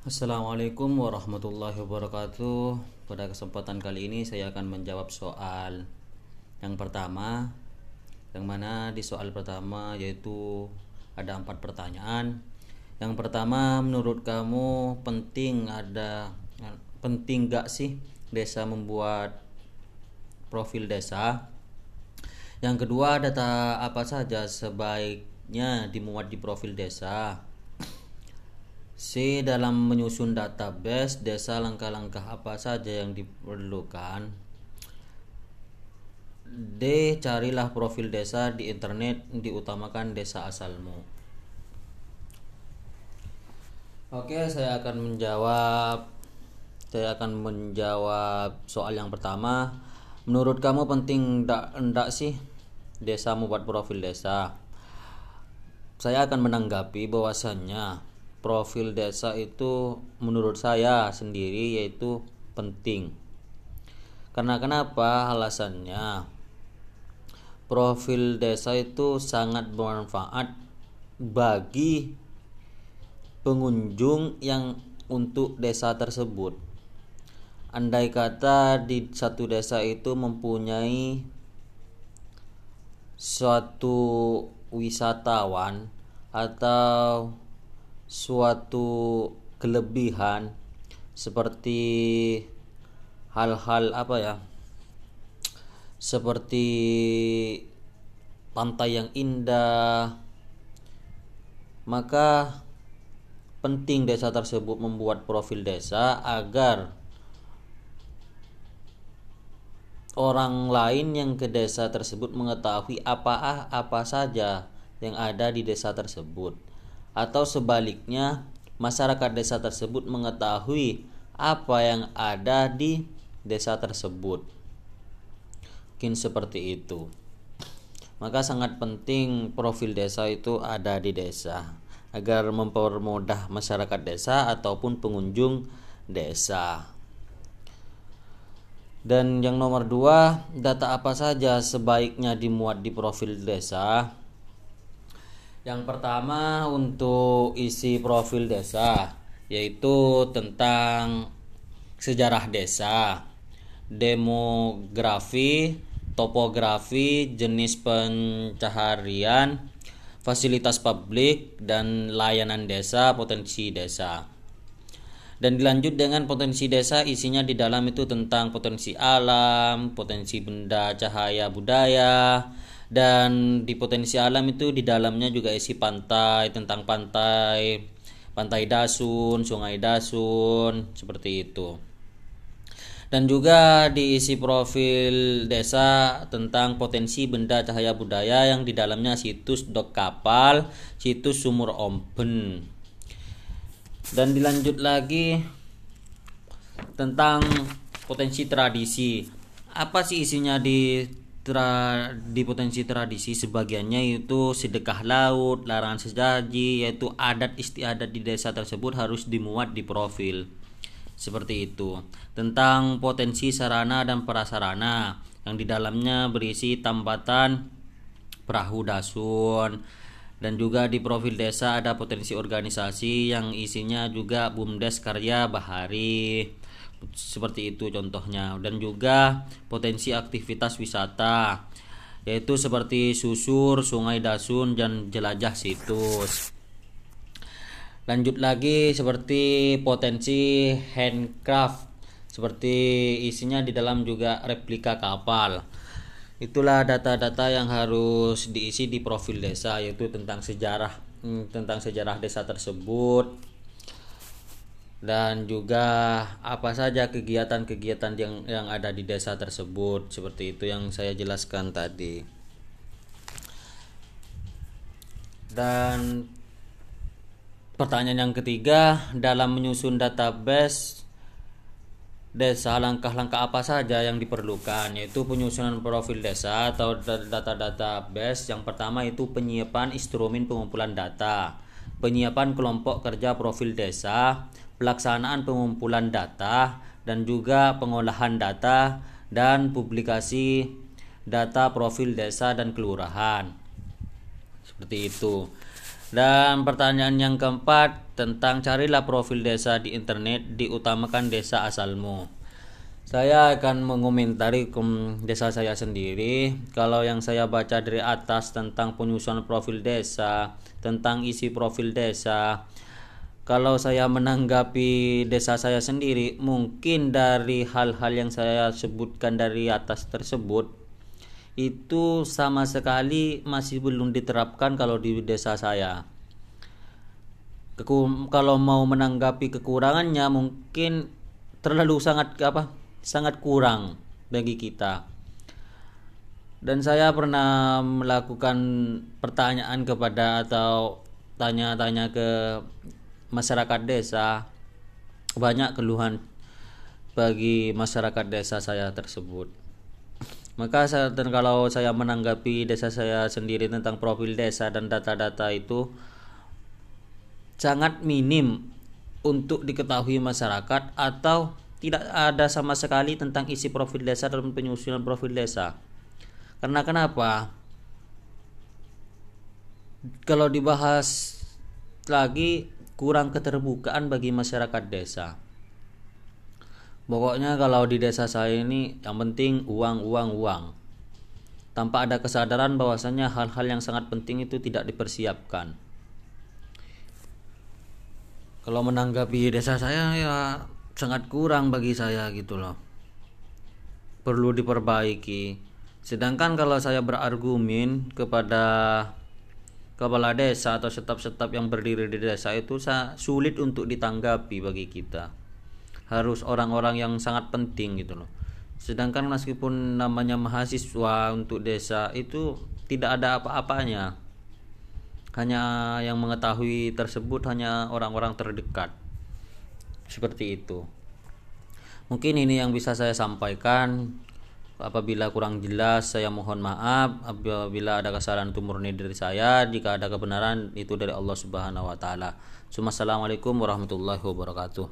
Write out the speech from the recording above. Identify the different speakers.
Speaker 1: Assalamualaikum warahmatullahi wabarakatuh. Pada kesempatan kali ini saya akan menjawab soal yang pertama, yang mana di soal pertama yaitu ada empat pertanyaan. Yang pertama, menurut kamu penting ada penting gak sih desa membuat profil desa? Yang kedua, data apa saja sebaiknya dimuat di profil desa? C. Dalam menyusun database desa langkah-langkah apa saja yang diperlukan D. Carilah profil desa di internet diutamakan desa asalmu Oke saya akan menjawab Saya akan menjawab soal yang pertama Menurut kamu penting enggak, enggak sih desa membuat profil desa Saya akan menanggapi bahwasannya profil desa itu menurut saya sendiri yaitu penting. Karena kenapa? Alasannya profil desa itu sangat bermanfaat bagi pengunjung yang untuk desa tersebut. Andai kata di satu desa itu mempunyai suatu wisatawan atau suatu kelebihan seperti hal-hal apa ya? Seperti pantai yang indah maka penting desa tersebut membuat profil desa agar orang lain yang ke desa tersebut mengetahui apa apa saja yang ada di desa tersebut atau sebaliknya masyarakat desa tersebut mengetahui apa yang ada di desa tersebut. Mungkin seperti itu. Maka sangat penting profil desa itu ada di desa agar mempermudah masyarakat desa ataupun pengunjung desa. Dan yang nomor dua, data apa saja sebaiknya dimuat di profil desa? Yang pertama untuk isi profil desa yaitu tentang sejarah desa, demografi, topografi, jenis pencaharian, fasilitas publik dan layanan desa, potensi desa. Dan dilanjut dengan potensi desa isinya di dalam itu tentang potensi alam, potensi benda, cahaya, budaya, dan di potensi alam itu di dalamnya juga isi pantai tentang pantai pantai Dasun Sungai Dasun seperti itu dan juga diisi profil desa tentang potensi benda cahaya budaya yang di dalamnya situs dok kapal, situs sumur omben. Dan dilanjut lagi tentang potensi tradisi. Apa sih isinya di tra, di potensi tradisi sebagiannya itu sedekah laut, larangan sesaji, yaitu adat istiadat di desa tersebut harus dimuat di profil. Seperti itu. Tentang potensi sarana dan prasarana yang di dalamnya berisi tambatan perahu dasun dan juga di profil desa ada potensi organisasi yang isinya juga BUMDes Karya Bahari seperti itu contohnya dan juga potensi aktivitas wisata yaitu seperti susur, sungai dasun dan jelajah situs. Lanjut lagi seperti potensi handcraft seperti isinya di dalam juga replika kapal. Itulah data-data yang harus diisi di profil desa yaitu tentang sejarah hmm, tentang sejarah desa tersebut, dan juga apa saja kegiatan-kegiatan yang yang ada di desa tersebut seperti itu yang saya jelaskan tadi. Dan pertanyaan yang ketiga dalam menyusun database desa langkah-langkah apa saja yang diperlukan? Yaitu penyusunan profil desa atau data-data base yang pertama itu penyiapan instrumen pengumpulan data. Penyiapan kelompok kerja profil desa pelaksanaan pengumpulan data dan juga pengolahan data dan publikasi data profil desa dan kelurahan. Seperti itu. Dan pertanyaan yang keempat tentang carilah profil desa di internet diutamakan desa asalmu. Saya akan mengomentari desa saya sendiri. Kalau yang saya baca dari atas tentang penyusunan profil desa, tentang isi profil desa, kalau saya menanggapi desa saya sendiri, mungkin dari hal-hal yang saya sebutkan dari atas tersebut, itu sama sekali masih belum diterapkan kalau di desa saya. Keku, kalau mau menanggapi kekurangannya mungkin terlalu sangat apa? sangat kurang bagi kita. Dan saya pernah melakukan pertanyaan kepada atau tanya-tanya ke masyarakat desa banyak keluhan bagi masyarakat desa saya tersebut maka saya, dan kalau saya menanggapi desa saya sendiri tentang profil desa dan data-data itu sangat minim untuk diketahui masyarakat atau tidak ada sama sekali tentang isi profil desa dalam penyusunan profil desa. Karena kenapa? Kalau dibahas lagi kurang keterbukaan bagi masyarakat desa. Pokoknya kalau di desa saya ini yang penting uang, uang, uang. Tanpa ada kesadaran bahwasanya hal-hal yang sangat penting itu tidak dipersiapkan. Kalau menanggapi desa saya ya sangat kurang bagi saya gitu loh. Perlu diperbaiki. Sedangkan kalau saya berargumen kepada kepala desa atau setap-setap yang berdiri di desa itu sulit untuk ditanggapi bagi kita. Harus orang-orang yang sangat penting gitu loh. Sedangkan meskipun namanya mahasiswa untuk desa itu tidak ada apa-apanya. Hanya yang mengetahui tersebut hanya orang-orang terdekat. Seperti itu. Mungkin ini yang bisa saya sampaikan apabila kurang jelas saya mohon maaf apabila ada kesalahan itu murni dari saya jika ada kebenaran itu dari Allah Subhanahu wa taala. Assalamualaikum warahmatullahi wabarakatuh.